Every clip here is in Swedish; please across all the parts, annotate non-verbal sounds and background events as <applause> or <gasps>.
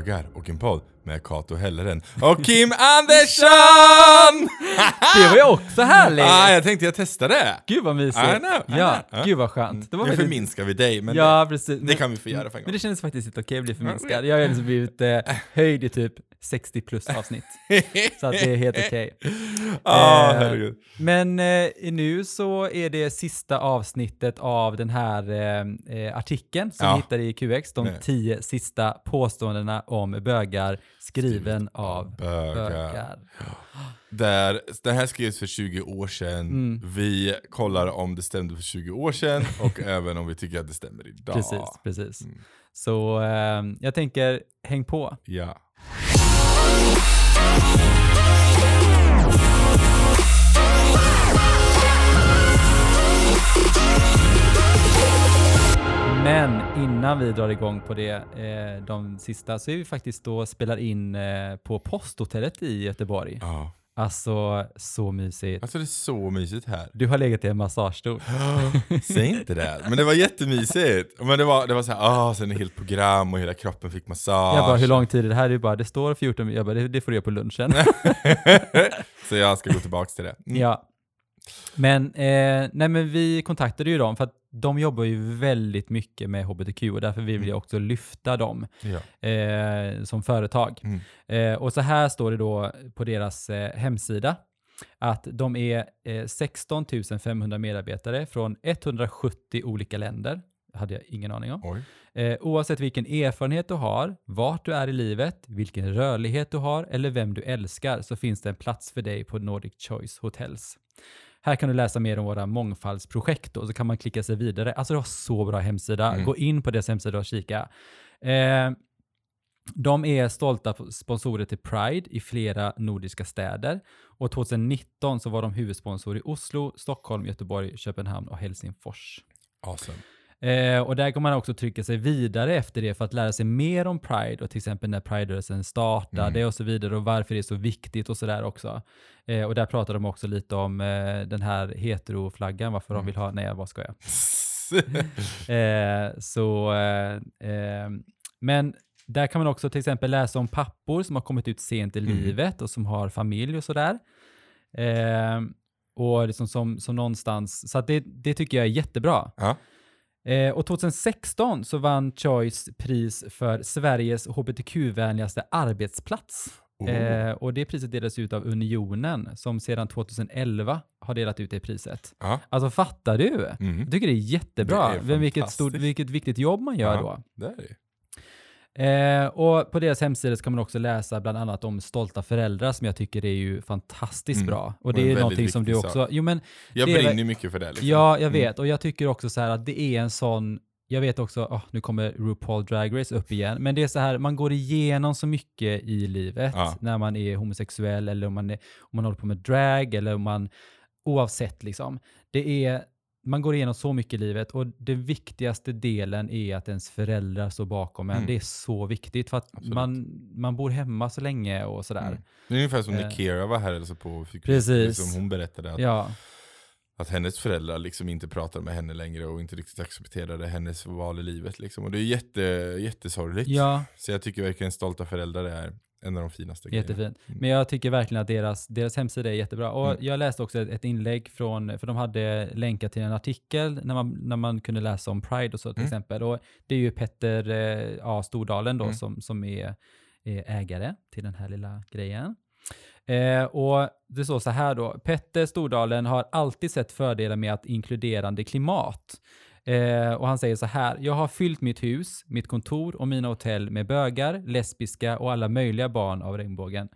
bögar och en podd med Kato Helleren och Kim <laughs> Andersson! <laughs> Det var ju också härligt! ah, jag tänkte jag testade. Gud vad mysigt! I know, I ja, know. gud vad skönt. Det var Nu förminskar vi dig, men ja, det, precis. det kan vi få göra för en Men gång. det kändes faktiskt inte okej att bli förminskad. Jag har liksom blivit eh, höjd i typ 60 plus <laughs> avsnitt. Så att det är helt okej. Ah, Eh, herregud. Men eh, nu så är det sista avsnittet av den här eh, artikeln som Ja. vi hittade i QX, de tio sista påståendena om bögar skriven av Bögar. bögar. Där, den här skrevs för 20 år sedan. Mm. Vi kollar om det stämde för 20 år sedan <laughs> och även om vi tycker att det stämmer idag. Precis, precis. Mm. Så eh, jag tänker, häng på. Ja. Men innan vi drar igång på det, eh, de sista, så är vi faktiskt då spelar in eh, på posthotellet i Göteborg. ja. Alltså, så mysigt. Alltså det är så mysigt här. Du har legat i en massagestol. <gasps> Säg inte det. Men det var jättemysigt. Men det var, det var så här, ah, sen ett helt program och hela kroppen fick massage. Jag bara, hur lång tid är det här? Du bara, det står 14 minuter. Jag bara, det, det får du göra på lunchen. <laughs> så jag ska gå tillbaka till det. Mm. ja. Men, eh, nej men vi kontaktade ju dem för att de jobbar ju väldigt mycket med hbtq och därför vill vi Mm. också lyfta dem Ja. eh, som företag. Mm. Eh, och så här står det då på deras eh, hemsida att de är eh, 16 500 medarbetare från 170 olika länder. Hade jag ingen aning om. Eh, oavsett vilken erfarenhet du har, vart du är i livet, vilken rörlighet du har eller vem du älskar så finns det en plats för dig på Nordic Choice Hotels. Här kan du läsa mer om våra mångfaldsprojekt och så kan man klicka sig vidare. Alltså det har så bra hemsida. Mm. Gå in på deras hemsida och kika. Eh, de är stolta sponsorer till Pride i flera nordiska städer och 2019 så var de huvudsponsor i Oslo, Stockholm, Göteborg, Köpenhamn och Helsingfors. Awesome. Eh, och där kan man också trycka sig vidare efter det för att lära sig mer om Pride och till exempel när Pride-rörelsen startade Mm. och så vidare och varför det är så viktigt och sådär också. Eh, och där pratar de också lite om eh, den här heteroflaggan, varför de Mm. vill ha, nej vad ska jag? <laughs> <laughs> Eh, så, eh, eh, men där kan man också till exempel läsa om pappor som har kommit ut sent i Mm. livet och som har familj och sådär. Eh, och liksom som, som någonstans, så det, det tycker jag är jättebra. ja. Eh, och 2016 så vann Choice pris för Sveriges hbtq-vänligaste arbetsplats. Oh. Eh, och det priset delas ut av Unionen som sedan 2011 har delat ut det priset. ja. Alltså fattar du? Mm. Jag tycker det är jättebra. Det är vilket, stort, vilket viktigt jobb man gör Ja. då. Det är det. Eh, och på deras hemsida kan man också läsa bland annat om stolta föräldrar som jag tycker är ju fantastiskt Mm. bra. Och Och det en är någonting som du också... Jo men Jag Det är brinner ju mycket för det. Liksom. Ja, jag Mm. vet. Och jag tycker också så här att det är en sån, jag vet också, åh, nu kommer RuPaul Drag Race upp igen, men det är så här, man går igenom så mycket i livet Ja. när man är homosexuell eller om man, är, om man håller på med drag eller om man, oavsett liksom. Det är, man går igenom så mycket i livet och den viktigaste delen är att ens föräldrar står bakom en. Mm. Det är så viktigt för att Absolut. man, man bor hemma så länge och sådär. Mm. Det är ungefär som Eh. när Kira var här alltså på fick Precis. Liksom hon berättade att, Ja, att hennes föräldrar liksom inte pratar med henne längre och inte riktigt accepterade hennes val i livet. Liksom. Och det är jätte, jättesorgligt. ja, Så jag tycker verkligen stolta föräldrar är en av de finaste grejerna. Jättefint. Mm. Men jag tycker verkligen att deras, deras hemsida är jättebra. Och Mm. jag läste också ett, ett inlägg från, för de hade länkat till en artikel när man, när man kunde läsa om Pride och så till Mm. exempel. Och det är ju Petter eh, ja, Stordalen då Mm. som, som är, är ägare till den här lilla grejen. Eh, och det står så här då, Petter Stordalen har alltid sett fördelar med att inkluderande klimat. Eh, och han säger så här, jag har fyllt mitt hus, mitt kontor och mina hotell med bögar, lesbiska och alla möjliga barn av regnbågen.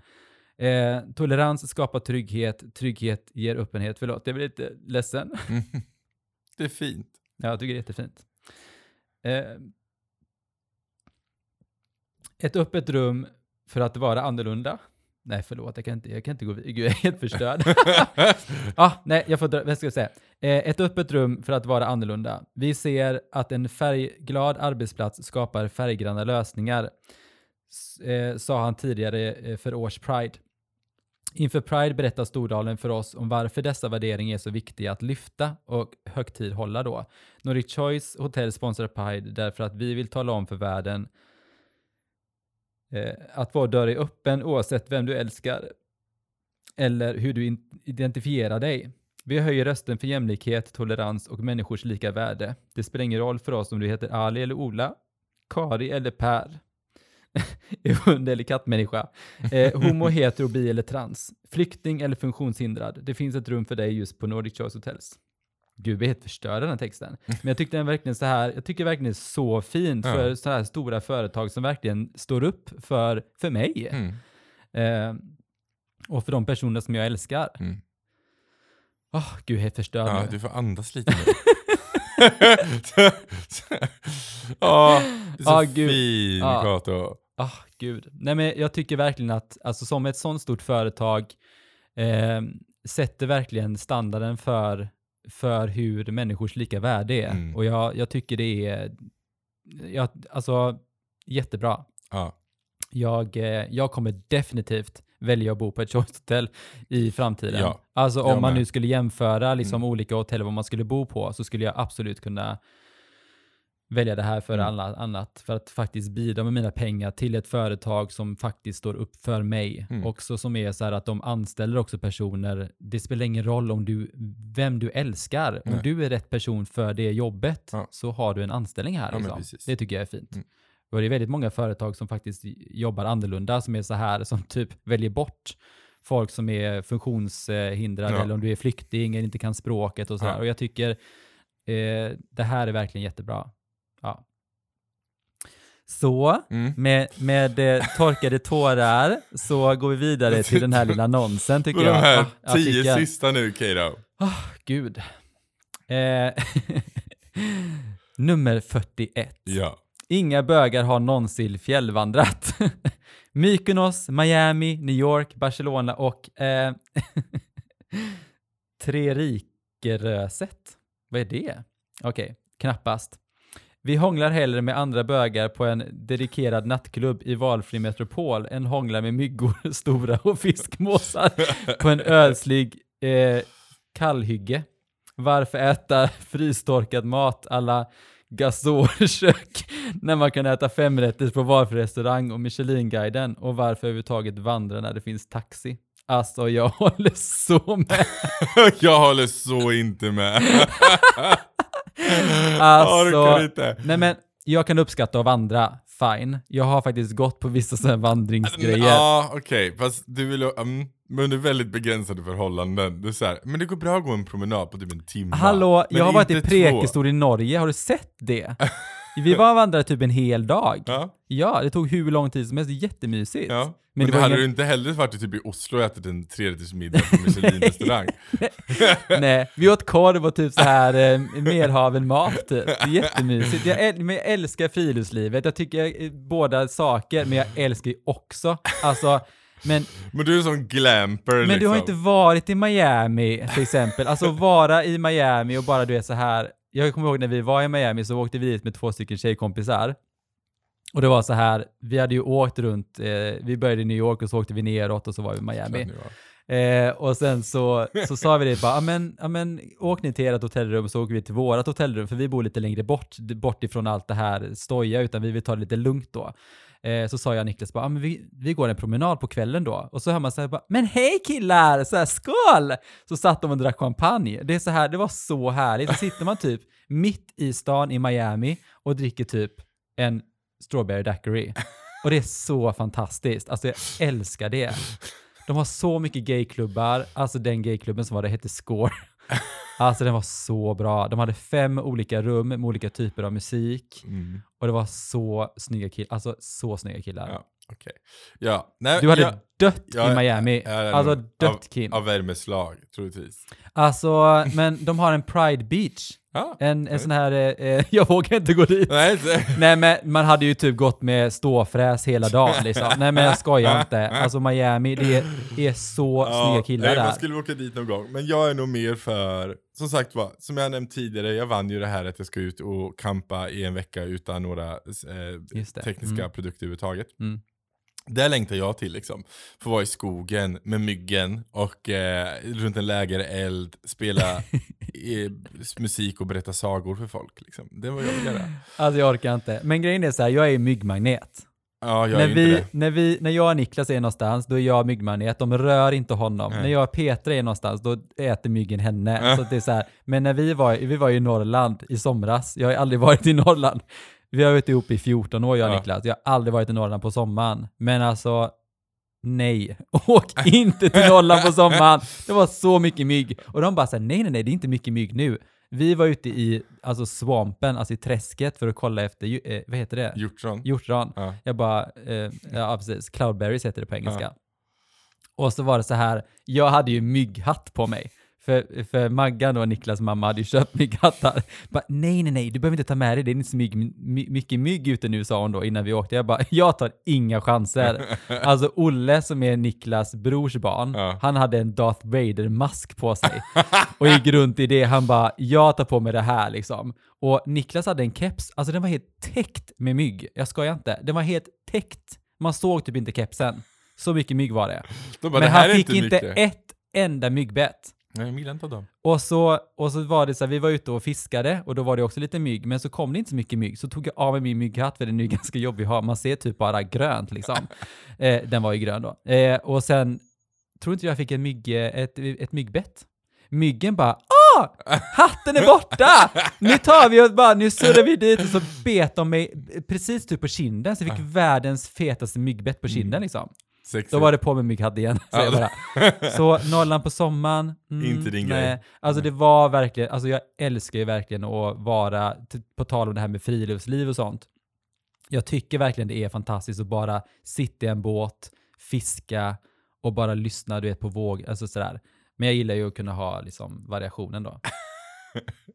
Eh, tolerans skapar trygghet, trygghet ger öppenhet. Förlåt, jag blir lite ledsen. <laughs> Det är fint. Ja, jag tycker det är jättefint. Eh, ett öppet rum för att vara annorlunda. Nej, förlåt, jag kan inte, jag kan inte gå vidare. <laughs> Gud, jag är helt förstörd. <laughs> ah, nej, jag får dra, vad ska jag säga? Eh, ett öppet rum för att vara annorlunda. Vi ser att en färgglad arbetsplats skapar färggranna lösningar, eh, sa han tidigare eh, för års Pride. Inför Pride berättar Stordalen för oss om varför dessa värderingar är så viktiga att lyfta och högtidhålla då. Nordic Choice Hotel sponsrar Pride därför att vi vill tala om för världen Eh, att vara dörr är öppen oavsett vem du älskar eller hur du identifierar dig. Vi höjer rösten för jämlikhet, tolerans och människors lika värde. Det spelar ingen roll för oss om du heter Ali eller Ola, Kari eller Per, <laughs> är hund eller kattmänniska, eh, homo, hetero, bi eller trans, flykting eller funktionshindrad. Det finns ett rum för dig just på Nordic Choice Hotels. Gud, är helt förstörda den här texten. <laughs> Men jag tyckte den verkligen så här, jag tycker verkligen det är så fint Ja. för så här stora företag som verkligen står upp för, för mig. Mm. Eh, och för de personer som jag älskar. Mm. Åh, gud, jag är helt förstörd Ja, nu. du får andas lite <laughs> nu. <laughs> Ja, det är så gud. fin Ja. Kato. Ah, gud. Nej, men jag tycker verkligen att, alltså som ett sånt stort företag eh, sätter verkligen standarden för, för hur människors lika värde är. Mm. Och jag, jag tycker det är, jag, alltså, jättebra. Ja. Jag, eh, jag kommer definitivt välja att bo på ett Choice Hotel i framtiden. Ja, alltså om man nu skulle jämföra liksom Mm. olika hotell vad man skulle bo på så skulle jag absolut kunna välja det här för Mm. alla annat. För att faktiskt bidra med mina pengar till ett företag som faktiskt står upp för mig. Mm. Också som är så här att de anställer också personer. Det spelar ingen roll om du, vem du älskar. Om Nej. du är rätt person för det jobbet Ja. så har du en anställning här. Ja, liksom. Det tycker jag är fint. Mm. Och det är väldigt många företag som faktiskt jobbar annorlunda, som är så här, som typ väljer bort folk som är funktionshindrade Ja. eller om du är flykting eller inte kan språket och sådär. Ja. Och jag tycker eh, det här är verkligen jättebra. Så, Mm. med, med eh, torkade tårar så går vi vidare till den här lilla annonsen tycker Och de jag. här Ah, tio artikeln. sista nu Kato. Ah, gud. Eh, <laughs> nummer 41. Ja. Inga bögar har någonsin fjällvandrat. <laughs> Mykonos, Miami, New York, Barcelona och eh, <laughs> Trerikeröset. Vad är det? Okej, knappast. Vi hånglar hellre med andra bögar på en dedikerad nattklubb i valfri metropol än hånglar med myggor, <laughs> stora och fiskmåsar på en ödslig eh, kallhygge. Varför äta frystorkad mat alla gasolkök när man kan äta femrätters på valfri restaurang och Michelinguiden och varför överhuvudtaget vandra när det finns taxi? Alltså jag håller så med. <laughs> jag håller så inte med. <laughs> <laughs> Alltså, inte. nej men jag kan uppskatta att vandra, fine. Jag har faktiskt gått på vissa sådana vandringsgrejer. Ja, okej. Fast du vill um, men under väldigt begränsade förhållanden. Det är så här, men det går bra att gå en promenad på typ en timme. Hallå, Men jag har varit i. Prekestol i Norge, har du sett det? <laughs> Vi var och vandrade typ en hel dag. Ja, Ja, det tog hur lång tid som helst, jättemysigt. ja. Men Men, det var hade ingen- du inte hellre varit typ i Oslo och ätit en trerättersmiddag på Michelin-restaurang? <laughs> Nej, vi åt korv och typ så här eh, merhaven mat typ. Det är jättemysigt. Jag, äl- men jag älskar friluftslivet. Jag tycker jag, eh, båda saker, men jag älskar ju också, alltså, men, Men du är sån glamper men liksom. du har inte varit i Miami till exempel. Alltså vara i Miami och bara du är så här. Jag kommer ihåg när vi var i Miami så åkte vi dit med två stycken tjejkompisar. Och det var så här, vi hade ju åkt runt, eh, vi började i New York och så åkte vi neråt och så var vi i Miami. Eh, och sen så, <laughs> så sa vi det bara, "Ja, men, åk ni till ert hotellrum så åker vi till vårat hotellrum för vi bor lite längre bort, bort ifrån allt det här stoja utan vi vill ta det lite lugnt då. Eh, så sa jag och Niklas bara, ah, men vi, vi går en promenad på kvällen då. Och så hör man så här bara, men hej killar, så här, skål! Så satt de och drack champagne. Det är så här, det var så härligt. Så sitter man typ mitt i stan i Miami och dricker typ en strawberry daiquiri. Och det är så fantastiskt. Alltså jag älskar det. De har så mycket gayklubbar. Alltså den gayklubben som var där hette Score. <laughs> Alltså den var så bra. De hade fem olika rum med olika typer av musik. Mm. Och det var så snygga killar. Alltså så snygga killar. Ja, okej. Ja, nej, Du hade jag, dött jag i Miami. Alltså dött Kim. Av värmeslag, troligtvis. Alltså, men de har en Pride Beach. Ja. En, en sån här, eh, eh, <laughs> jag vågar inte gå dit. Nej, Nej men man hade ju typ gått med ståfräs hela dagen <laughs> liksom. Nej men jag skojar inte. Alltså Miami, det är, är så snygga killar nej, där. Man skulle åka dit någon gång. Men jag är nog mer för, som sagt var, som jag nämnt tidigare, jag vann ju det här att jag ska ut och kampa i en vecka utan några eh, tekniska Mm. produkter överhuvudtaget. Mm. Det längtar jag till liksom. Få vara i skogen med myggen och eh, runt en lägereld, spela <laughs> eh, musik och berätta sagor för folk. Liksom. Det vad jag vill göra. Alltså jag orkar inte. Men grejen är så här, jag är myggmagnet. Ja, jag när, är inte vi, det. när, vi, när jag och Niklas är någonstans, då är jag myggmanet. De rör inte honom. Nej. När jag och Petra är någonstans, då äter myggen henne. Ja. Så det är så här. Men när vi var, vi var i Norrland i somras, jag har aldrig <laughs> varit i Norrland. Vi har varit ihop i 14 år, jag och Ja. Niklas. Jag har aldrig varit i Norrland på sommaren. Men alltså, nej. <laughs> Åk inte till Norrland på sommaren. Det var så mycket mygg. Och de bara så här, nej, nej, nej, det är inte mycket mygg nu. Vi var ute i alltså swampen, alltså i träsket för att kolla efter, eh, vad heter det? Hjortron. Hjortron. Ja. Jag bara, eh, ja precis, cloudberries heter det på engelska. Och så var det så här, jag hade ju mygghatt på mig. För, för Maggan och Niklas mamma hade ju köpt mygghattar. Bara, nej, nej, nej, du behöver inte ta med dig, det är inte så mygg, my, mycket mygg ute nu, sa hon då innan vi åkte. Jag bara, <laughs> jag tar inga chanser. <laughs> Alltså Olle som är Niklas brors barn, Ja. han hade en Darth Vader-mask på sig. och gick runt i det, han bara, jag tar på mig det här liksom. Och Niklas hade en keps, alltså den var helt täckt med mygg. Jag skojar inte. Den var helt täckt. Man såg typ inte kepsen. Så mycket mygg var det. De bara, Men det han fick inte inte mycket. ett enda myggbett. Nej, jag gillar inte dem. Och så, och så var det så här, vi var ute och fiskade och då var det också lite mygg, men så kom det inte så mycket mygg. Så tog jag av mig min mygghatt, för den är ju <laughs> ganska jobbig att ha. Man ser typ bara grönt liksom. <laughs> eh, den var ju grön då. Eh, och sen, tror inte jag fick en mygg, ett, ett myggbett. Myggen bara ah! Hatten är borta! Nu tar vi och bara, nu surrar vi dit och så bet de mig precis typ på kinden, så jag fick världens fetaste myggbett på kinden liksom. Sexy. Då var det på med mygghatt igen, <laughs> jag bara. Så Norrland på sommaren, mm, Inte din nej. grej. Alltså det var verkligen, alltså jag älskar ju verkligen att vara, på tal om det här med friluftsliv och sånt. Jag tycker verkligen det är fantastiskt att bara sitta i en båt, fiska och bara lyssna du vet, på våg, alltså sådär. Men jag gillar ju att kunna ha liksom variationen då.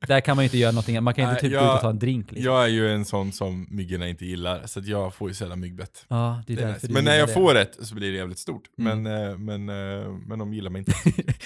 Där kan man ju inte göra någonting, man kan ju inte typ gå ut jag- och ta en drink liksom. Jag är ju en sån som myggorna inte gillar, så jag får ju sällan myggbett. Ja, det är Det är nice. Men när jag det. får ett så blir det jävligt stort. Mm. Men, eh, men, eh, men de gillar mig inte.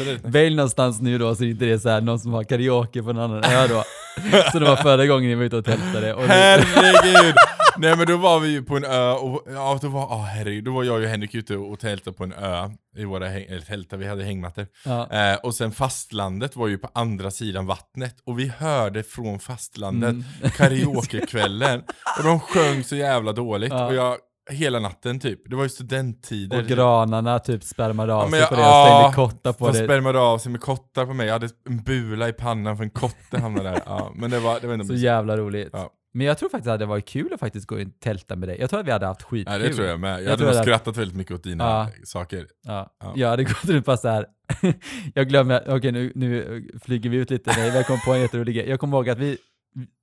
Det. Välj någonstans nu då så inte det är så här någon som har karaoke på en annan ö då. <laughs> Så det var förra gången ni var ute och tältade. Och Herregud! Nej men då var vi ju på en ö och ja, då var, oh, herregud, då var jag och Henrik ute och tältade på en ö. I våra häng, eller tälta, vi hade hängmattor. ja. Eh, och sen fastlandet var ju på andra sidan vattnet och vi hörde från fastlandet Mm. <laughs> karaokekvällen. och de sjöng så jävla dåligt. Ja. Och jag, hela natten typ. Det var ju studenttider. Och granarna typ spermade av Ja, sig jag- på det och ja, slängde kottar på De det. spermade av sig med kottar på mig. Jag hade en bula i pannan för en kotte hamnade där. Ja, men det var, det var ändå Så mysigt. jävla roligt. Ja. Men jag tror faktiskt att det var kul att faktiskt gå och tälta med dig. Jag tror att vi hade haft skitkul. Ja, det tror jag med. Jag, Jag hade nog att- skrattat väldigt mycket åt dina Ja. saker. Ja. Ja. Jag hade gått runt bara så här. <laughs> jag glömmer, okej nu, nu flyger vi ut lite, nej, jag kom på en jätterolig grej. Jag kommer ihåg att vi,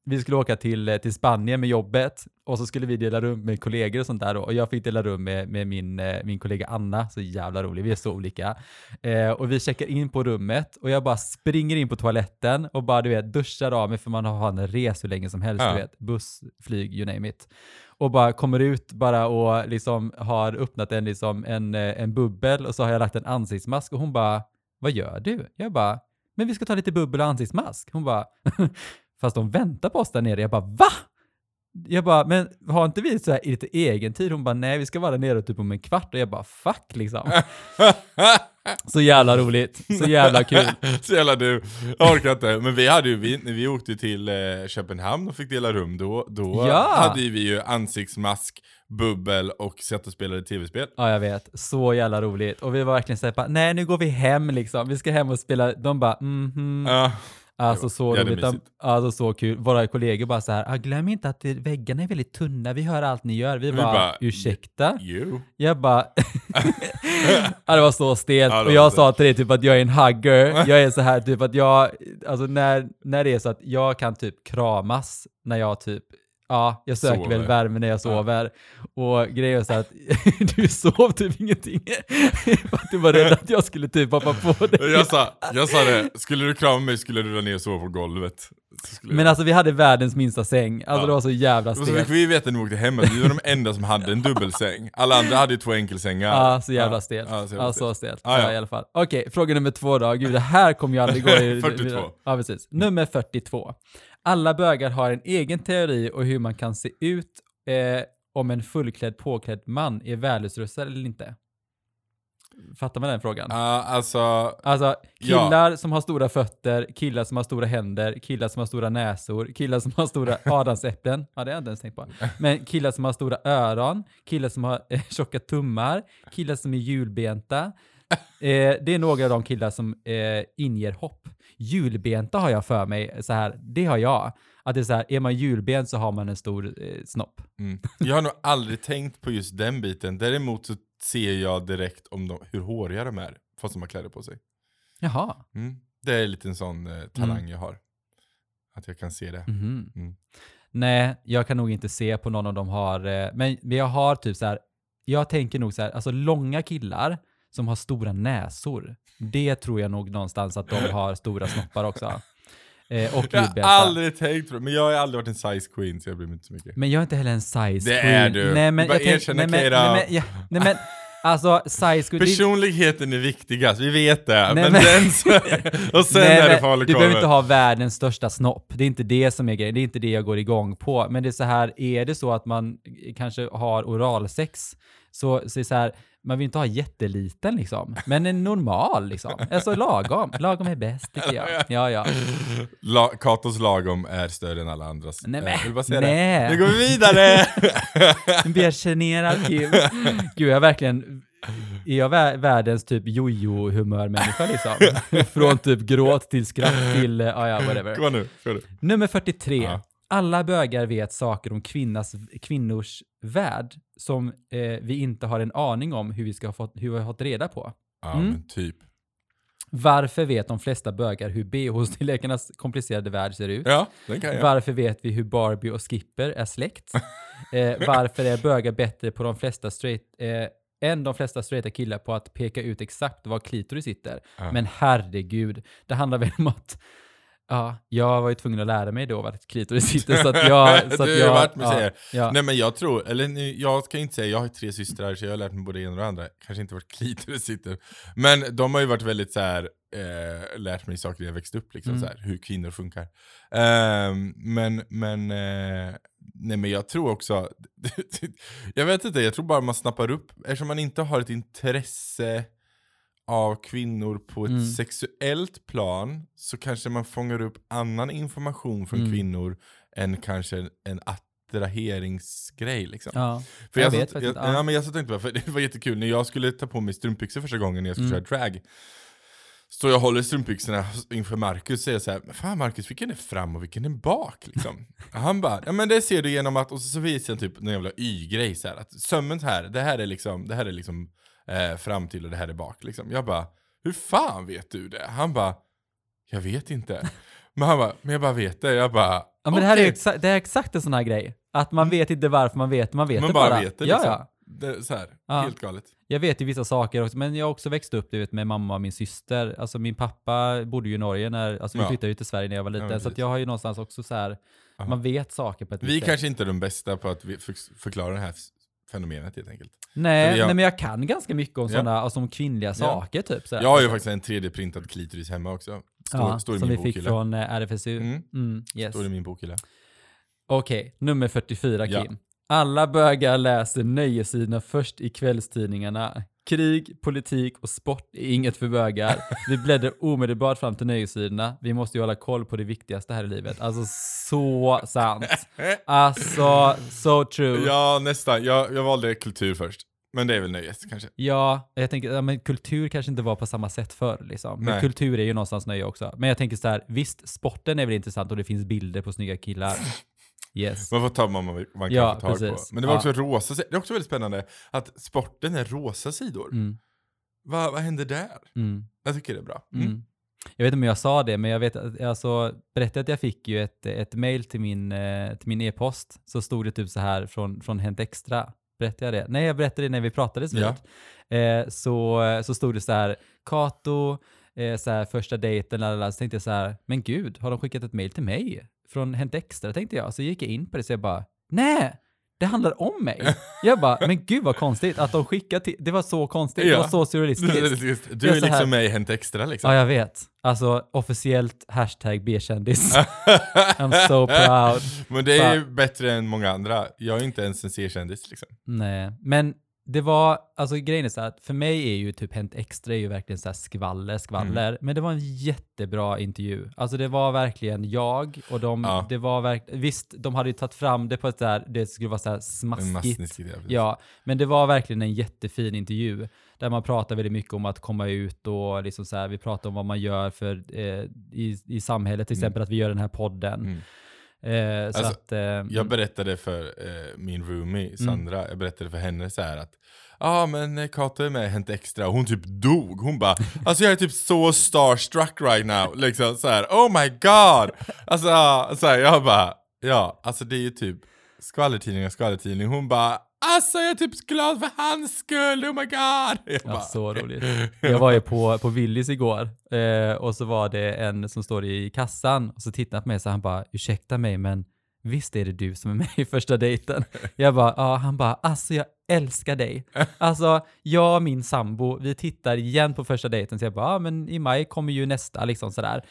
vi skulle åka till, eh, till Spanien med jobbet och så skulle vi dela rum med kollegor och sånt där då. Och jag fick dela rum med, med min, eh, min kollega Anna, så jävla rolig, vi är så olika. Eh, och vi checkar in på rummet och jag bara springer in på toaletten och bara du vet duschar av mig för man har en res hur länge som helst, Ja. du vet. Buss, flyg, you name it och bara kommer ut bara och liksom har öppnat en, liksom en, eh, en bubbel och så har jag lagt en ansiktsmask och hon bara, vad gör du? Jag bara, men vi ska ta lite bubbel och ansiktsmask. Hon bara, <laughs> fast de väntar på oss där nere. Jag bara, va? Jag bara, men har inte vi så här lite egen tid? Hon bara, nej vi ska vara där nere typ om en kvart. Och jag bara, fuck liksom. <laughs> Så jävla roligt, så jävla kul. <laughs> så jävla du. Jag orkar inte. Men vi hade ju, vi, när vi åkte till eh, Köpenhamn och fick dela rum, då, då Ja. hade vi ju ansiktsmask, bubbel och satt och spelade tv-spel. Ja, jag vet. Så jävla roligt. Och vi var verkligen såhär, nej nu går vi hem liksom. Vi ska hem och spela. De bara, mhm. Ja. Alltså så jävligt roligt. Alltså så kul. Våra kollegor bara så här, ah, glöm inte att väggarna är väldigt tunna, vi hör allt ni gör. Vi, Vi bara, bara, ursäkta? Jo. Jag bara, <laughs> ja, det var så stelt. Ja, och jag sa till dig typ att jag är en hugger. <laughs> Jag är så här typ att jag, alltså när, när det är så att jag kan typ kramas när jag typ, ja, jag söker Sover. väl värme när jag sover. Och grejen är så att <laughs> du sov typ ingenting. <laughs> För att du var rädd att jag skulle typ hoppa på dig. <laughs> Jag sa, jag sa det, skulle du krama mig skulle du dra ner och sova på golvet. Men jag. alltså vi hade världens minsta säng. Alltså Ja. det var så jävla Och så stelt. fick vi veta när vi åkte hem att vi var de enda som hade en dubbelsäng. Alla andra hade ju två enkelsängar. Ja, så jävla Ja, stelt. Ja, så Ja, jävla stelt. stelt. Ja, Ja, ja. i alla fall. Okej, fråga nummer två då. Gud, det här kommer ju aldrig gå i... 42. Ja, precis. Nummer 42. Alla bögar har en egen teori och hur man kan se ut eh, om en fullklädd, påklädd man är välutrustad eller inte. Fattar man den frågan? Ja, alltså, Alltså killar som har stora fötter, killar som har stora händer, killar som har stora näsor, killar som har stora <laughs> adamsäpplen, ja det har jag inte ens tänkt på. Men killar som har stora öron, killar som har eh, tjocka tummar, killar som är hjulbenta. <laughs> Eh, det är några av de killar som eh, inger hopp. Hjulbenta har jag för mig, så här, det har jag. Att det är så här, är man hjulbent så har man en stor eh, snopp. mm. jag har nog aldrig tänkt på just den biten. Däremot så ser jag direkt om de, hur håriga de är, fast de har kläder på sig. Jaha. Mm. Det är lite en sån eh, talang jag har. Att jag kan se det. Mhm. Mm. Nej, jag kan nog inte se på någon av dem har, eh, men men jag har typ så här, jag tänker nog så här, alltså långa killar som har stora näsor, det tror jag nog någonstans att de har stora snoppar också. Eh, och Jag har aldrig tänkt på det, men jag har aldrig varit en size queen så jag bryr mig inte så mycket. Men jag är inte heller en size Det queen. är du. Nej men Bara jag tänk- erkänn nej, det, men, ja, nej men, alltså size queen. det- Personligheten är viktigast, vi vet det. Nej, men men- den <laughs> och sen Nej, är det men Du falukorven. behöver inte ha världens största snopp. Det är inte det som är grejen. Det är inte det jag går igång på. Men det är så här, är det så att man kanske har oralsex, så, så är det så här, man vill inte ha jätteliten liksom. Men en normal liksom. Alltså lagom. Lagom är bäst tycker jag. Ja, ja. La, Katos lagom är större än alla andras. Nej, Eh, men- vill bara säga nej. det. Nu går vi vidare! Nu blir jag generad Kim. Gud, jag verkligen... Är jag vä- världens typ jojo-humörmänniska liksom? <laughs> Från typ gråt till skratt till, eh, ja ja, whatever. Kom nu, kom nu. Nummer 43. Ja. Alla bögar vet saker om kvinnas, kvinnors värld som eh, vi inte har en aning om hur vi ska ha fått, hur vi har fått reda på. Ja, Mm. men typ. Varför vet de flesta bögar hur bh-tillverkarnas komplicerade värld ser ut? Ja, den kan jag. Varför vet vi hur Barbie och Skipper är släkt? <laughs> eh, varför är bögar bättre på de flesta straight, eh, än de flesta straighta killar på att peka ut exakt var klitoris sitter? Ja. Men herregud, det handlar väl om att Ja, jag var ju tvungen att lära mig då vart klitoris <laughs> sitter så att jag... Så att Du har varit med ja, ja. Nej men jag tror, eller nu, jag ska inte säga, jag har tre systrar så jag har lärt mig både ena och det andra. Kanske inte vart klitoris sitter. Men de har ju varit väldigt så här, eh, lärt mig saker när jag växte upp, liksom, Mm. så här, hur kvinnor funkar. Ehm, men, men, eh, nej men jag tror också, <laughs> jag vet inte, jag tror bara man snappar upp, eftersom man inte har ett intresse av kvinnor på ett Mm. sexuellt plan så kanske man fångar upp annan information från Mm. kvinnor än kanske en attraheringsgrej liksom. ja. För Jag jag, vet satt, jag, inte, ja. ja. men jag satt och tänkte för det var jättekul, när jag skulle ta på mig strumpbyxor första gången när jag skulle Mm. köra drag Så jag håller strumpbyxorna inför Marcus och säger så här, "Men fan Marcus, vilken är fram och vilken är bak liksom? <laughs> Han bara, ja men det ser du genom att, och så, så visar han typ någon jävla y-grej så här, att sömmen här, det här är liksom, det här är liksom eh, fram till och det här är bak liksom. Jag bara, hur fan vet du det? Han bara, jag vet inte. Men han bara, men jag bara vet det. Jag bara, Ja men det här är, "Okej." exa- det är exakt en sån här grej. Att man vet inte varför man vet, man vet Man det bara bara. vet det ja, liksom. ja. Det, så här, Ja. helt galet. Jag vet ju vissa saker också, men jag har också växt upp du vet, med mamma och min syster. Alltså min pappa bodde ju i Norge när, alltså vi Ja. flyttade ju till Sverige när jag var liten. men så jag har ju någonstans också så här, man vet saker på ett Vi visst sätt. kanske inte är de bästa på att vi- för- förklara det här fenomenet helt enkelt. Nej, jag- nej, men jag kan ganska mycket om Ja. sådana, alltså om kvinnliga saker typ. Så här. Jag har ju faktiskt en 3D-printad klitoris hemma också. Står, ja, står i som min vi fick bokhylla. från eh, RFSU. Mm. Mm. yes. Står i min bokhylla. Okej, nummer 44 Kim. Ja. Alla bögar läser nöjessidorna först i kvällstidningarna. Krig, politik och sport är inget för bögar. Vi bläddrar omedelbart fram till nöjessidorna. Vi måste ju hålla koll på det viktigaste här i livet. Alltså så sant. <laughs> Alltså, so true. Ja, Ja, nästan. Jag, jag valde kultur först. Men det är väl nöjet kanske. jag tänker, ja, men kultur kanske inte var på samma sätt förr liksom. Men Nej. kultur är ju någonstans nöje också. Men jag tänker så här, visst, sporten är väl intressant och det finns bilder på snygga killar. Yes. Man får ta vad man, man kan Ja, få tag precis. på. Men det var Ja. också rosa sidor. Det är också väldigt spännande att sporten är rosa sidor. Mm, Va, vad händer där? mm. Jag tycker det är bra. Mm. Mm. Jag vet inte om jag sa det, men jag vet att, alltså, berättade att jag fick ju ett, ett mail till min, eh, till min e-post, så stod det typ så här från, från Hänt Extra. Berättade jag det? Nej, jag berättade det när vi pratades vid. Ja. Eh, så, så stod det så här, Kato, eh, så här, första dejten, lalala. så tänkte jag så här, men gud, har de skickat ett mail till mig? Från Hänt Extra, tänkte jag. Så gick jag in på det, så jag bara, nej! Det handlar om mig. Jag bara, men gud vad konstigt att de skickade till, det var så konstigt, det Ja. var så surrealistiskt. Du är är liksom med i Hänt Extra liksom. Ja, jag vet. Alltså officiellt hashtag B-kändis. <laughs> I'm so proud. Men det är ju bättre än många andra. Jag är inte ens en C-kändis liksom. Nej, men det var, alltså grejen är så att för mig är ju typ Hänt Extra är ju verkligen så här skvaller, skvaller. Mm. Men det var en jättebra intervju. Alltså det var verkligen jag och de, Ja. det var verkligen, visst de hade ju tagit fram det på ett där, det skulle vara så här smaskigt. Ja, men det var verkligen en jättefin intervju där man pratar väldigt mycket om att komma ut och liksom så här, vi pratar om vad man gör för, eh, i, i samhället, till Mm. exempel att vi gör den här podden. Mm. Eh, så Alltså, att, eh, Jag berättade för eh, min roomie Sandra, jag berättade för henne så här att Ja ah, men eh, Kata är med Hänt Extra och hon typ dog. Hon bara <laughs> Alltså jag är typ så starstruck right now. Liksom så här, oh my god! Alltså så här, jag bara Ja, alltså det är ju typ skvallertidning och skvallertidning. Hon bara Alltså jag är typ glad för hans skull, oh my god! Jag Ja, bara, så roligt. <laughs> Jag var ju på, på Willys igår eh, och så var det en som står i kassan och så tittade han på mig så han bara ursäkta mig men visst är det du som är med i första dejten? Jag bara ja, han bara alltså jag älskar dig. Alltså jag och min sambo, vi tittar igen på första dejten så jag bara ja men i maj kommer ju nästa liksom sådär.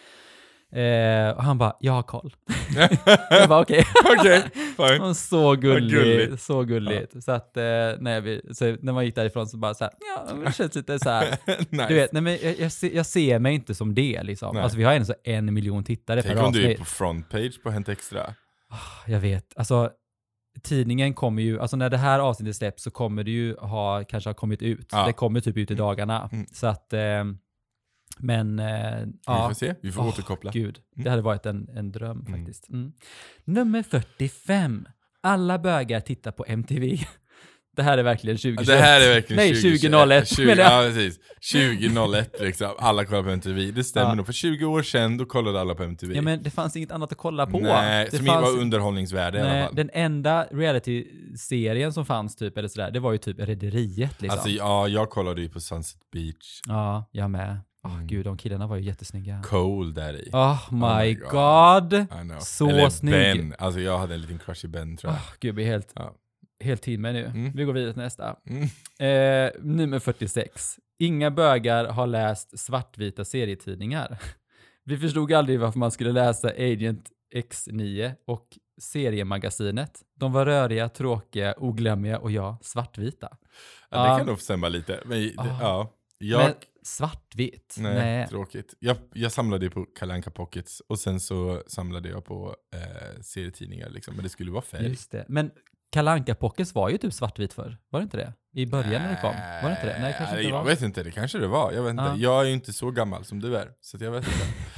Eh, och han bara jag har koll. <laughs> jag bara okej. <laughs> Fine. Och så gullig, gulligt. så gulligt. Så att eh, när, vi, så när man gick därifrån så bara så här, ja, det känns lite så här. <laughs> nice. Du vet, nej, men jag, jag, ser, jag ser mig inte som det liksom. Nej. Alltså vi har ändå så en miljon tittare Tänk per om du är avsnitt. på frontpage på Hänt Extra. Jag vet, alltså tidningen kommer ju, alltså när det här avsnittet släpps så kommer det ju ha, kanske ha kommit ut. Ja. Det kommer typ ut i dagarna. Mm. Så att, eh, men eh, Vi ja. får se, vi får Åh, återkoppla. Gud, det Mm. hade varit en, en dröm Mm. faktiskt. Mm. Nummer 45. Alla bögar tittar på MTV. <laughs> Det här är verkligen 2021. Det här är verkligen Nej, 2001 20, menar jag. Ja, precis. 2001 liksom. Alla kollar på MTV. Det stämmer Ja. nog. För 20 år sedan, då kollade alla på MTV. Ja men det fanns inget annat att kolla på. Nej, det som fanns, var underhållningsvärde i alla nej, fall. Den enda reality-serien som fanns typ, eller sådär, det var ju typ Rederiet liksom. Alltså ja, jag kollade ju på Sunset Beach. ja, jag med. Åh Mm. gud, de killarna var ju jättesnygga. Cold där i. Oh my, my god. God. Så Eller snygg. Ben. Alltså jag hade en liten crush i Ben tror jag. Oh, gud, jag blir helt, Ja. helt mig nu. Mm. Vi går vidare till nästa. Mm. Eh, nummer 46. Inga bögar har läst svartvita serietidningar. <laughs> Vi förstod aldrig varför man skulle läsa Agent X9 och seriemagasinet. De var röriga, tråkiga, oglammiga och ja, svartvita. Ja, det kan nog stämma lite. Men, Ah. ja. Jag, Men svartvitt? nej, Nej. tråkigt. Jag, jag samlade på Kalanka Pockets och sen så samlade jag på eh, serietidningar liksom. Men det skulle vara färg. Just det. Men Kalanka Pockets var ju typ svartvit förr. Var det inte det? I början när det kom? Var det inte det? Nej, kanske inte jag var. vet inte, det kanske det var. Jag vet inte. Ja. Jag är ju inte så gammal som du är, så jag vet inte. <laughs>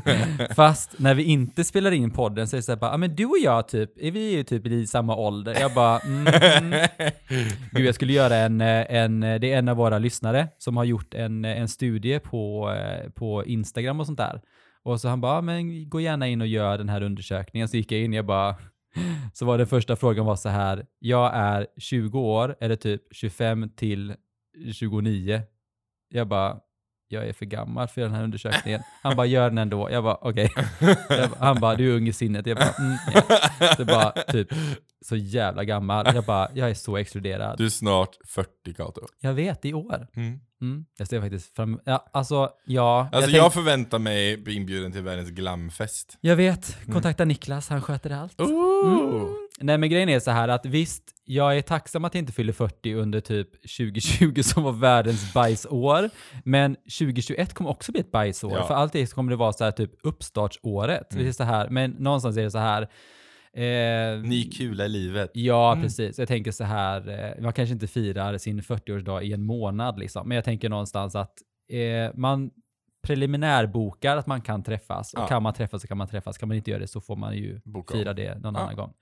<laughs> Fast när vi inte spelar in podden så är det så här bara, ja men du och jag typ, är vi ju typ i samma ålder? Jag bara, mm. <laughs> Gud, jag skulle göra en, en, det är en av våra lyssnare som har gjort en, en studie på, eh, på Instagram och sånt där. Och så han bara, ja, men gå gärna in och gör den här undersökningen. Så gick jag in, jag bara, <laughs> så var den första frågan var så här, jag är 20 år, eller typ 25 till 29. Jag bara, jag är för gammal för den här undersökningen. Han bara, gör den ändå. Jag bara, okej. Bara- Han bara, du är ung i sinnet. Jag bara, mm, ja. Det bara, typ, så jävla gammal. Jag bara, jag är så exkluderad. Du är snart 40 Kato. Jag vet, i år. Mm. Mm, jag ser faktiskt fram ja, Alltså, ja. Alltså jag, jag, tänk, förväntar mig bli inbjuden till världens glamfest. jag vet, kontakta Niklas, han sköter allt. Ooh. Nej men grejen är så här att visst, jag är tacksam att jag inte fyller 40 under typ 2020 <laughs> som var världens bajsår. Men 2021 kommer också bli ett bajsår. Ja. För alltid så kommer det vara så här typ uppstartsåret. Mm. Det är så här, men någonstans är det så här. Eh, Ny kula i livet. Ja, Mm. precis. Jag tänker så här, eh, man kanske inte firar sin 40-årsdag i en månad liksom. Men jag tänker någonstans att eh, man preliminärbokar att man kan träffas. Och Ja. kan man träffas så kan man träffas. Kan man inte göra det så får man ju Boka fira om. det någon Ja. annan gång.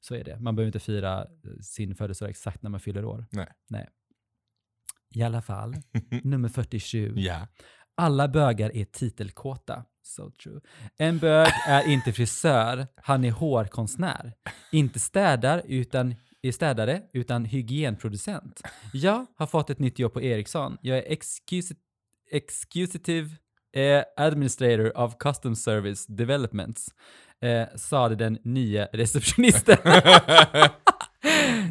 Så är det. Man behöver inte fira eh, sin födelsedag exakt när man fyller år. Nej. Nej. I alla fall, <laughs> nummer 47. Ja. Alla bögar är titelkåta. So true. En bög är inte frisör, han är hårkonstnär. Inte städar, utan är städare, utan hygienproducent. Jag har fått ett nytt jobb på Ericsson. Jag är excusi- executive eh, administrator of custom service developments. Eh, sade den nya receptionisten. <laughs>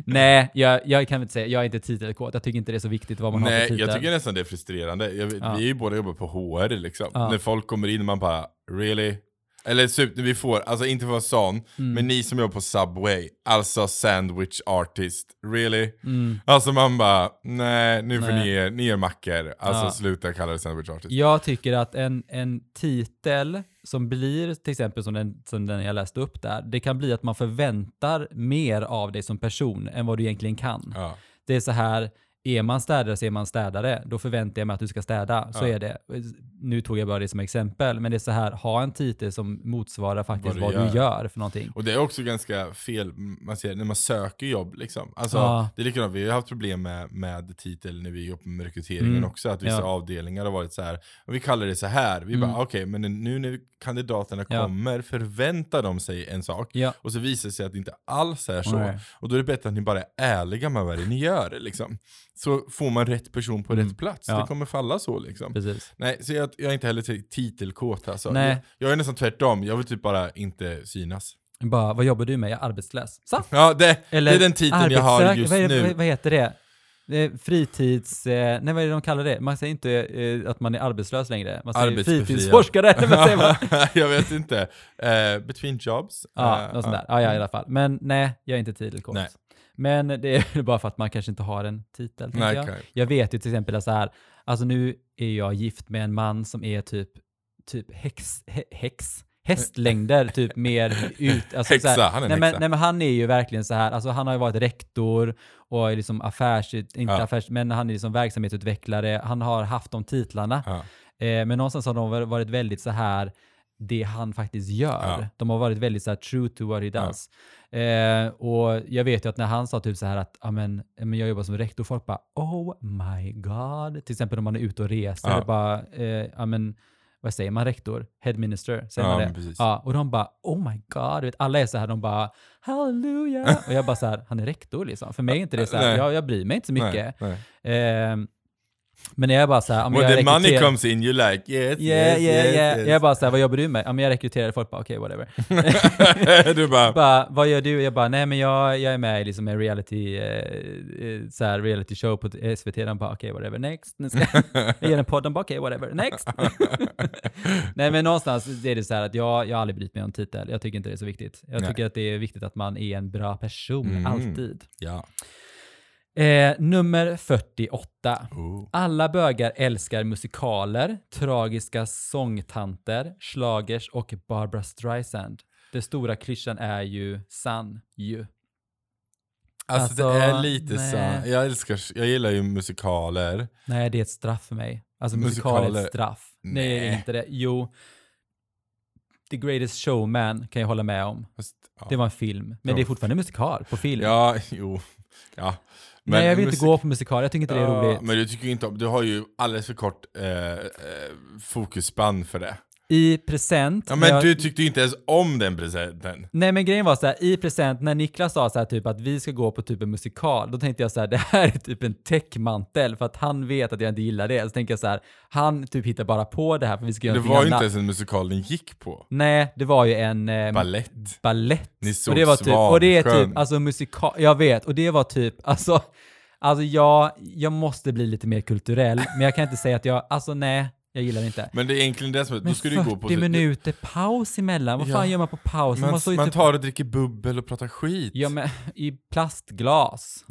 Nej, jag, jag kan inte säga, jag är inte titelkåt. Jag tycker inte det är så viktigt vad man har för Nej, titel. jag tycker nästan det är frustrerande. Jag, Ja. Vi är ju båda jobbar på HR liksom. Ja. När folk kommer in man bara, really? Eller typ, vi får, alltså inte för att vara sån, Mm. men ni som jobbar på Subway, alltså sandwich artist, really? Mm. Alltså man bara, nej nu får Nej. ni er, ni er mackor, alltså Ja. sluta kalla det sandwich artist. Jag tycker att en, en titel som blir till exempel som den, som den jag läste upp där, det kan bli att man förväntar mer av dig som person än vad du egentligen kan. Ja. Det är så här, är man städare så är man städare. Då förväntar jag mig att du ska städa. Så Ja. är det. Nu tog jag bara det som exempel, men det är så här, ha en titel som motsvarar faktiskt Vad vad, du du gör. gör för någonting. Och det är också ganska fel, man ser, när man söker jobb liksom. Alltså, Ja. det är likadant, vi har haft problem med, med titel när vi jobbar med rekryteringen Mm. också, att vissa Ja. avdelningar har varit så här. vi kallar det så här. vi Mm. bara okej, men nu när kandidaterna kommer förväntar de sig en sak, och så visar det sig att det inte alls är så. Nej. Och då är det bättre att ni bara är ärliga med vad det är ni gör liksom. Så får man rätt person på Mm. rätt plats, Ja. det kommer falla så liksom. Precis. Nej, så jag, jag är inte heller ti- titelkåt alltså. Nej. Jag, jag är nästan tvärtom, jag vill typ bara inte synas. Bara, vad jobbar du med? Jag är arbetslös. Så. Ja, det, Eller det är den titeln jag har just vad, nu. Vad, vad heter det? fritids... Eh, nej, vad är det de kallar det? Man säger inte eh, att man är arbetslös längre. Man säger fritidsforskare. <laughs> säger man? <laughs> jag vet inte. Eh, between jobs. Ja, Eh, något sånt där. Ja, ja, i alla fall. Men nej, jag är inte titelkåt. Men det är bara för att man kanske inte har en titel, Nej, jag. okej. Jag vet ju till exempel att så här, alltså nu är jag gift med en man som är typ, typ häx, hä, häx, hästlängder <laughs> typ mer ut. Alltså Häxa, så här, han är nej, men, nej men han är ju verkligen så här, alltså han har ju varit rektor och är liksom affärs, inte Ja. affärs, men han är liksom verksamhetsutvecklare, han har haft de titlarna. Ja. Eh, men någonstans har de varit väldigt så här, det han faktiskt gör. Ja. De har varit väldigt så här true to what he does. Eh, och jag vet ju att när han sa typ så här att "Ja, men, jag jobbar som rektor, folk bara oh my god. Till exempel om man är ute och reser, Ja. bara, eh, ja men vad säger man rektor? Head minister, säger Ja, man det? Ja, och de bara oh my god, vet, alla är så här, de bara halleluja. och jag bara så här, han är rektor liksom. För mig är inte det så här, jag, jag bryr mig inte så mycket. Nej, nej. Eh, men jag bara så här, men When jag the money comes in you like yes, Yeah, yes, yeah, yes, yeah. yes. Jag bara såhär, vad jobbar du med? Ja men jag rekryterar folk bara, okej whatever. <laughs> du bara, bara, vad gör du? Jag bara, nej men jag, jag är med i liksom en reality, eh, eh, så här, reality show på SVT. De bara, okej whatever, next. Jag gör en podd, de bara, okej whatever, next. <laughs> nej men någonstans är det så här att jag, jag har aldrig brytt mig om titel. Jag tycker inte det är så viktigt. Jag Nej. tycker att det är viktigt att man är en bra person, Mm. alltid. ja. Eh, nummer 48. Oh. Alla bögar älskar musikaler, tragiska sångtanter, schlagers och Barbara Streisand. Den stora klyschan är ju sann ju. Alltså, det Alltså, är lite nej. så, jag älskar, jag gillar ju musikaler. Nej, det är ett straff för mig. Alltså musikal är Musikaler. ett straff. Nej, det är Nej. inte det. Jo, The Greatest Showman kan jag hålla med om. Fast, ja. Det var en film. Men Ja. det är fortfarande musikal på film. Ja, <laughs> jo. Ja. Nej, jag vill musik- inte gå på musikal. Jag tycker inte det är Ja, roligt. Men du tycker inte om, du har ju alldeles för kort eh, eh, fokusspann för det. I present... Ja men jag- du tyckte ju inte ens om den presenten. Nej men grejen var så här, i present, när Niklas sa så här typ att vi ska gå på typ en musikal, då tänkte jag så här, <laughs> det här är typ en täckmantel för att han vet att jag inte gillar det. Så tänker jag så här, han typ hittar bara på det här för vi ska göra Det var ju inte annat. ens en musikal den gick på. Nej, det var ju en eh, Ballett. ballett. Ni såg och det var typ, och det är typ, alltså musikal, jag vet, och det var typ, alltså, alltså jag, jag måste bli lite mer kulturell, men jag kan inte säga att jag, alltså nej, jag gillar det inte. Men det är egentligen det som är, Men då ska du 40 ju gå på... minuter paus emellan, vad Ja. fan gör man på paus? Man, ju man typ- tar och dricker bubbel och pratar skit. Ja men i plastglas.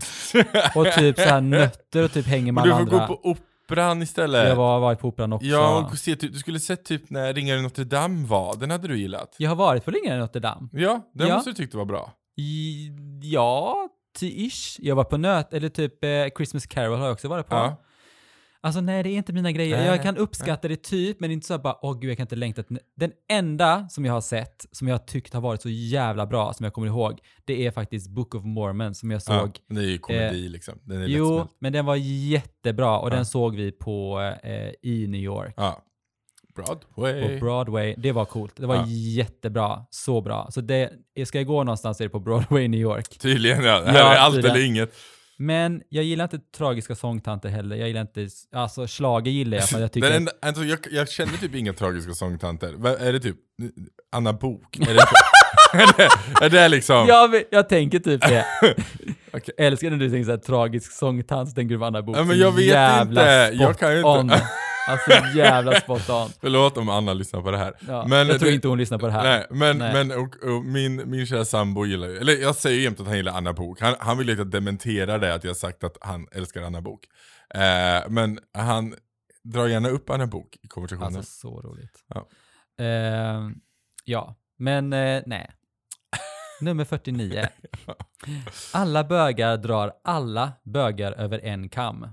Och typ så här <laughs> nötter och typ hänger med och du alla får andra. gå på operan istället. Jag har varit på operan också. Ja, och se, typ, du skulle sett typ när Ringaren Notre Dame var, den hade du gillat. Jag har varit på Ringaren i Notre Dame. Ja, den Ja. måste du tyckte var bra. I, ja, till ish. Jag var på nöt, eller typ eh, Christmas Carol har jag också varit på. Ja. Alltså nej, det är inte mina grejer. Nej, jag kan uppskatta det typ, men inte så bara, åh gud, jag kan inte längta. Den enda som jag har sett, som jag har tyckt har varit så jävla bra, som jag kommer ihåg, det är faktiskt Book of Mormon, som jag såg Ja, det är ju komedi liksom. Den är Jo, lättsmält. men den var jättebra och Ja. den såg vi på eh, i New York. Ja. Broadway. På Broadway. Det var coolt. Det var Ja. jättebra. Så bra. Så det, ska jag gå någonstans är det på Broadway i New York. Tydligen ja. Det här Ja, är allt tydligen. eller inget. Men jag gillar inte tragiska sångtanter heller. Jag gillar inte, alltså schlager gillar jag för jag tycker... <laughs> Enda, alltså, jag, jag känner typ inga tragiska sångtanter. Är det typ Anna Bok? Är det, <laughs> är det, är det liksom... jag, jag tänker typ det. <laughs> Okej. Älskar när du tänker såhär tragisk sångtant, så tänker du på Anna Bok. Ja, men jag vet Jävla inte. Jag kan ju inte. On. Alltså jävla spontant. <laughs> Förlåt om Anna lyssnar på det här. Ja, Men jag tror det- inte hon lyssnar på det här. Nej, men, Nej. men och, och min, min kära sambo gillar ju, eller jag säger ju jämt att han gillar Anna Bok. Han, han vill ju att dementerar det, att jag sagt att han älskar Anna Bok. Eh, men han drar gärna upp Anna Bok i konversationen. Alltså så roligt. Ja. Eh, ja, men eh, nej. Nummer 49. <laughs> Alla bögar drar alla bögar över en kam.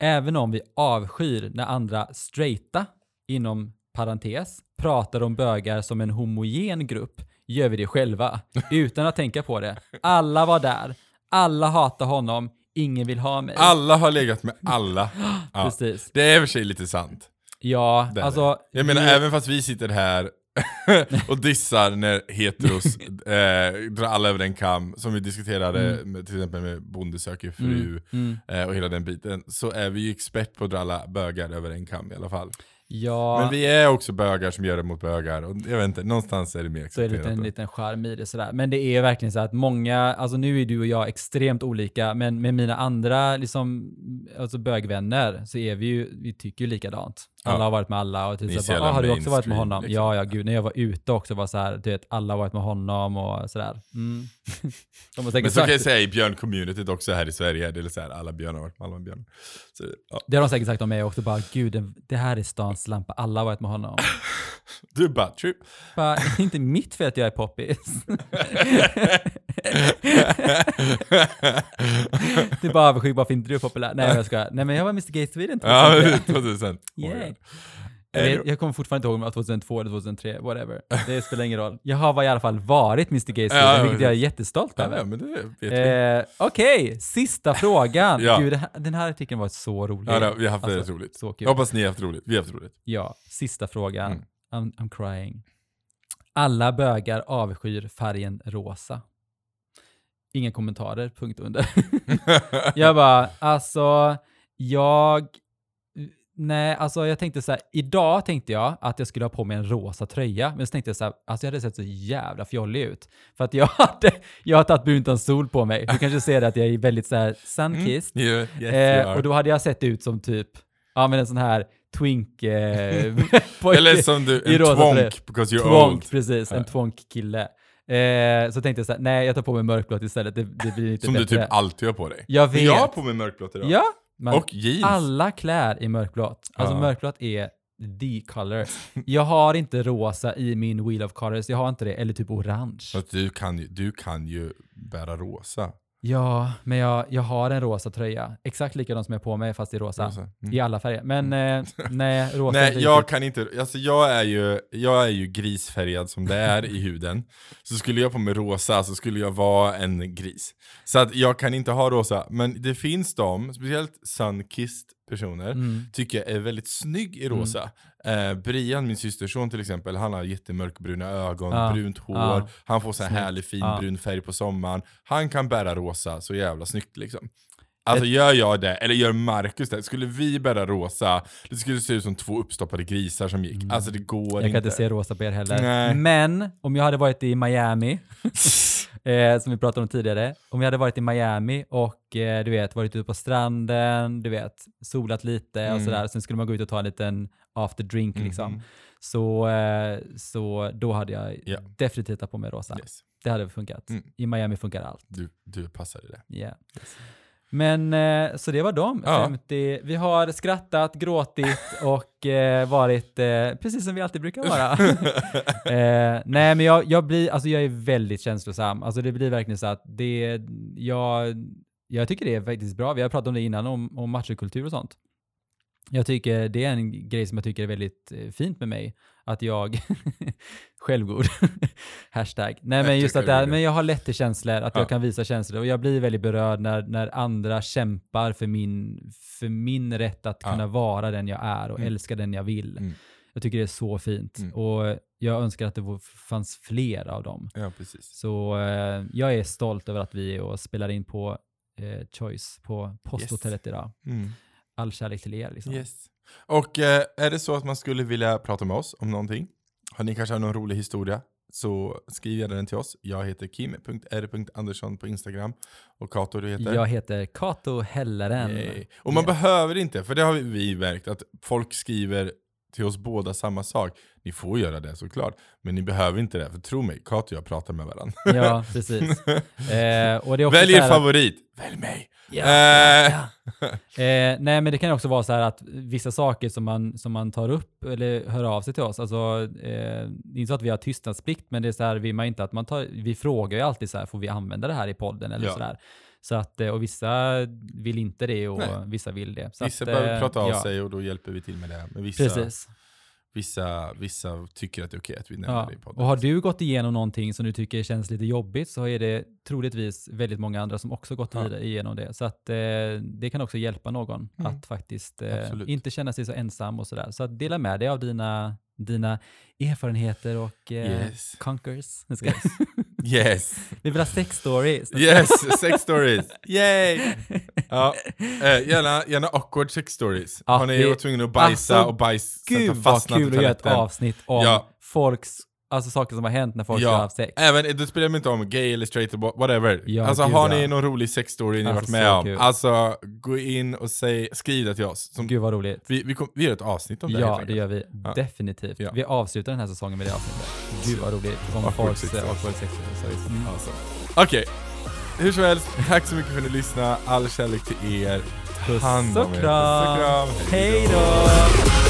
Även om vi avskyr när andra straighta, inom parentes, pratar om bögar som en homogen grupp, gör vi det själva, <laughs> utan att tänka på det. Alla var där. Alla hatar honom. Ingen vill ha mig. Alla har legat med alla. <gasps> Ja. Precis. Det är i och för sig lite sant. Ja, Det alltså. Jag menar, vi- även fast vi sitter här <laughs> och dissar när heteros <laughs> eh, drar alla över en kam, som vi diskuterade med, till exempel med Bonde söker fru Mm, mm. eh, och hela den biten, så är vi ju expert på att dra alla bögar över en kam i alla fall. Ja, Men vi är också bögar som gör det mot bögar, och jag vet inte, någonstans är det mer så är det accepterat. en liten charm i det sådär. Men det är verkligen så att många, alltså nu är du och jag extremt olika, men med mina andra liksom, alltså bögvänner så är vi ju, vi tycker ju likadant. Alla Ja. har varit med alla och typ Ni bara, ah, har du också varit med honom? liksom. Ja, ja, gud, när jag var ute också var så här, du vet, alla har varit med honom och sådär. Mm. <laughs> De har Men så kan jag säga i björncommunityt också här i Sverige, det är så här, alla björnar har varit med alla björnar. Så, ja. det har de säkert sagt om mig också, bara gud, det här är stans lampa, alla har varit med honom. <laughs> Du bara, true. Bara, det är inte mitt fel att jag är poppis. <laughs> Du är bara avundsjuk, varför inte du är populär? Nej, jag ska. Nej, men jag var Mr Gay Sweden ja, 2003. 2000. Yay. Oh, Jag, jag kommer fortfarande inte ihåg om det var 2002 eller 2003, whatever. Det spelar ingen roll. Jag har i alla fall varit Mr Gay Sweden, Ja, ja, vilket jag är jättestolt över. ja, det. Eh, Okej, sista frågan. <laughs> Ja. Gud, det den här artikeln var så rolig. Ja, det- vi har haft det Alltså, roligt. Så kul. Jag hoppas ni har haft roligt. Vi har haft roligt. Ja, sista frågan. Mm. I'm, I'm crying. Alla bögar avskyr färgen rosa. Inga kommentarer, punkt under. <laughs> jag bara, alltså, jag... Nej, alltså jag tänkte så här, idag tänkte jag att jag skulle ha på mig en rosa tröja, men så tänkte jag så här, alltså jag hade sett så jävla fjollig ut. För att jag <laughs> hade, jag har tagit brunt sol på mig. Du kanske ser att jag är väldigt så här sunkissed. Mm. Yeah, yes, Eh, och då hade jag sett ut som typ, ja men en sån här twink eh. <laughs> Eller som du, en twonk because you're Twonk, old. precis. En twonk-kille. Eh, så tänkte jag så här, nej jag tar på mig mörkblått istället, det, det blir lite Som du bättre. typ alltid har på dig. Jag vet. Jag har på mig mörkblått idag. Ja, men Och jeans. alla klär i mörkblått. Alltså Ja. mörkblått är the color. Jag har inte rosa i min wheel of colors, jag har inte det, eller typ orange. Fast du kan, ju, du kan ju bära rosa. Ja, men jag, jag har en rosa tröja. Exakt likadan som jag har på mig, fast i rosa. Rosa. Mm. I alla färger. Men eh, <laughs> nej, rosa Nej, jag riktigt- kan inte, alltså jag är ju, jag är ju grisfärgad som det är i huden. Så skulle jag på mig rosa så skulle jag vara en gris. Så att jag kan inte ha rosa, men det finns de, speciellt sunkissed personer, Mm. tycker jag är väldigt snygg i rosa. Eh, Brian, min systerson till exempel, han har jättemörkbruna ögon, Ja, brunt hår, ja. han får så här Snyggt. härlig fin Ja. brun färg på sommaren. Han kan bära rosa så jävla snyggt liksom. Alltså gör jag det, eller gör Marcus det, skulle vi bära rosa, det skulle se ut som två uppstoppade grisar som gick. Alltså det går Mm. Jag kan inte. inte se rosa på er heller. Nej. Men om jag hade varit i Miami, <laughs> eh, som vi pratade om tidigare, om jag hade varit i Miami och eh, du vet, varit ute på stranden, du vet, solat lite och Mm. sådär, sen skulle man gå ut och ta en liten after drink liksom. Mhm. Så, eh, så då hade jag Ja. definitivt tagit på mig rosa. Yes. Det hade funkat. Mm. I Miami funkar allt. Du, du passar i det. Yeah. Men eh, så det var de Ja. 50. Vi har skrattat, gråtit <laughs> och eh, varit eh, precis som vi alltid brukar vara. <laughs> <laughs> eh, nej, men jag, jag blir, alltså jag är väldigt känslosam. Alltså det blir verkligen så att det, jag, jag tycker det är faktiskt bra. Vi har pratat om det innan, om, om machokultur och sånt. Jag tycker det är en grej som jag tycker är väldigt eh, fint med mig. Att jag, <laughs> självgod, <laughs> hashtag. Nej men just att det, men jag har lätt till känslor, att Ja. jag kan visa känslor och jag blir väldigt berörd när, när andra kämpar för min, för min rätt att Ja. kunna vara den jag är och Mm. älska den jag vill. Mm. Jag tycker det är så fint Mm. och jag önskar att det fanns fler av dem. Ja, precis. Så eh, jag är stolt över att vi är och spelar in på eh, Choice på posthotellet idag. All kärlek till er liksom. Yes. Och eh, är det så att man skulle vilja prata med oss om någonting? Har ni kanske någon rolig historia? så skriv gärna den till oss. Jag heter kim.r.andersson på Instagram. Och Kato, du heter? Jag heter Kato Helleren. Yay. Och man Ja. behöver inte, för det har vi märkt, att folk skriver till oss båda samma sak. Ni får göra det såklart, men ni behöver inte det. För tro mig, Kato och jag pratar med varandra. Ja, precis. <laughs> Eh, Välj er favorit, välj mig! Ja, Eh. ja, ja. <laughs> Eh, nej, men det kan också vara så här att vissa saker som man, som man tar upp eller hör av sig till oss, alltså eh, det är inte så att vi har tystnadsplikt, men det är så här, vill man inte att man tar, vi frågar ju alltid så här, får vi använda det här i podden eller Ja. så där. Så att, eh, och vissa vill inte det och Nej. vissa vill det. Så Vissa att, behöver eh, prata av ja, sig och då hjälper vi till med det. Men vissa, Precis. vissa, vissa tycker att det är okej att vi nämner Ja. det i podden. Och har du gått igenom någonting som du tycker känns lite jobbigt så är det troligtvis väldigt många andra som också gått Ja. igenom det. Så att eh, det kan också hjälpa någon Mm. att faktiskt eh, inte känna sig så ensam och sådär. Så att dela med dig av dina, dina erfarenheter och eh, Yes. conquers. Yes. <laughs> Yes. Vi vill ha sex stories. Yes, sex stories. Yay! Ja, eh, gärna, gärna awkward sex stories. Ja, har ni det- varit tvungna att bajsa Alltså, och bajs Gud vad fastnat i kul att göra ett toaletten? avsnitt om Ja. folks, alltså saker som har hänt när folk Ja. har haft sex. Även, det spelar inte om gay eller straight whatever. Ja, alltså gud, har ni ja. någon rolig sexstory ni Alltså, varit med om, kul. alltså gå in och säg, skriv det till oss. Som, Gud vad roligt. vi, vi, kom, vi gör ett avsnitt om det Ja, det gör vi Ja. definitivt. Vi avslutar den här säsongen med det avsnittet. Gud vad roligt. Om Awkward folks sex eh, awkward. Mm. Alltså. Okej, hur som helst, tack så mycket för att ni lyssnade. All kärlek till er. Puss och kram. Puss och kram. Hej då!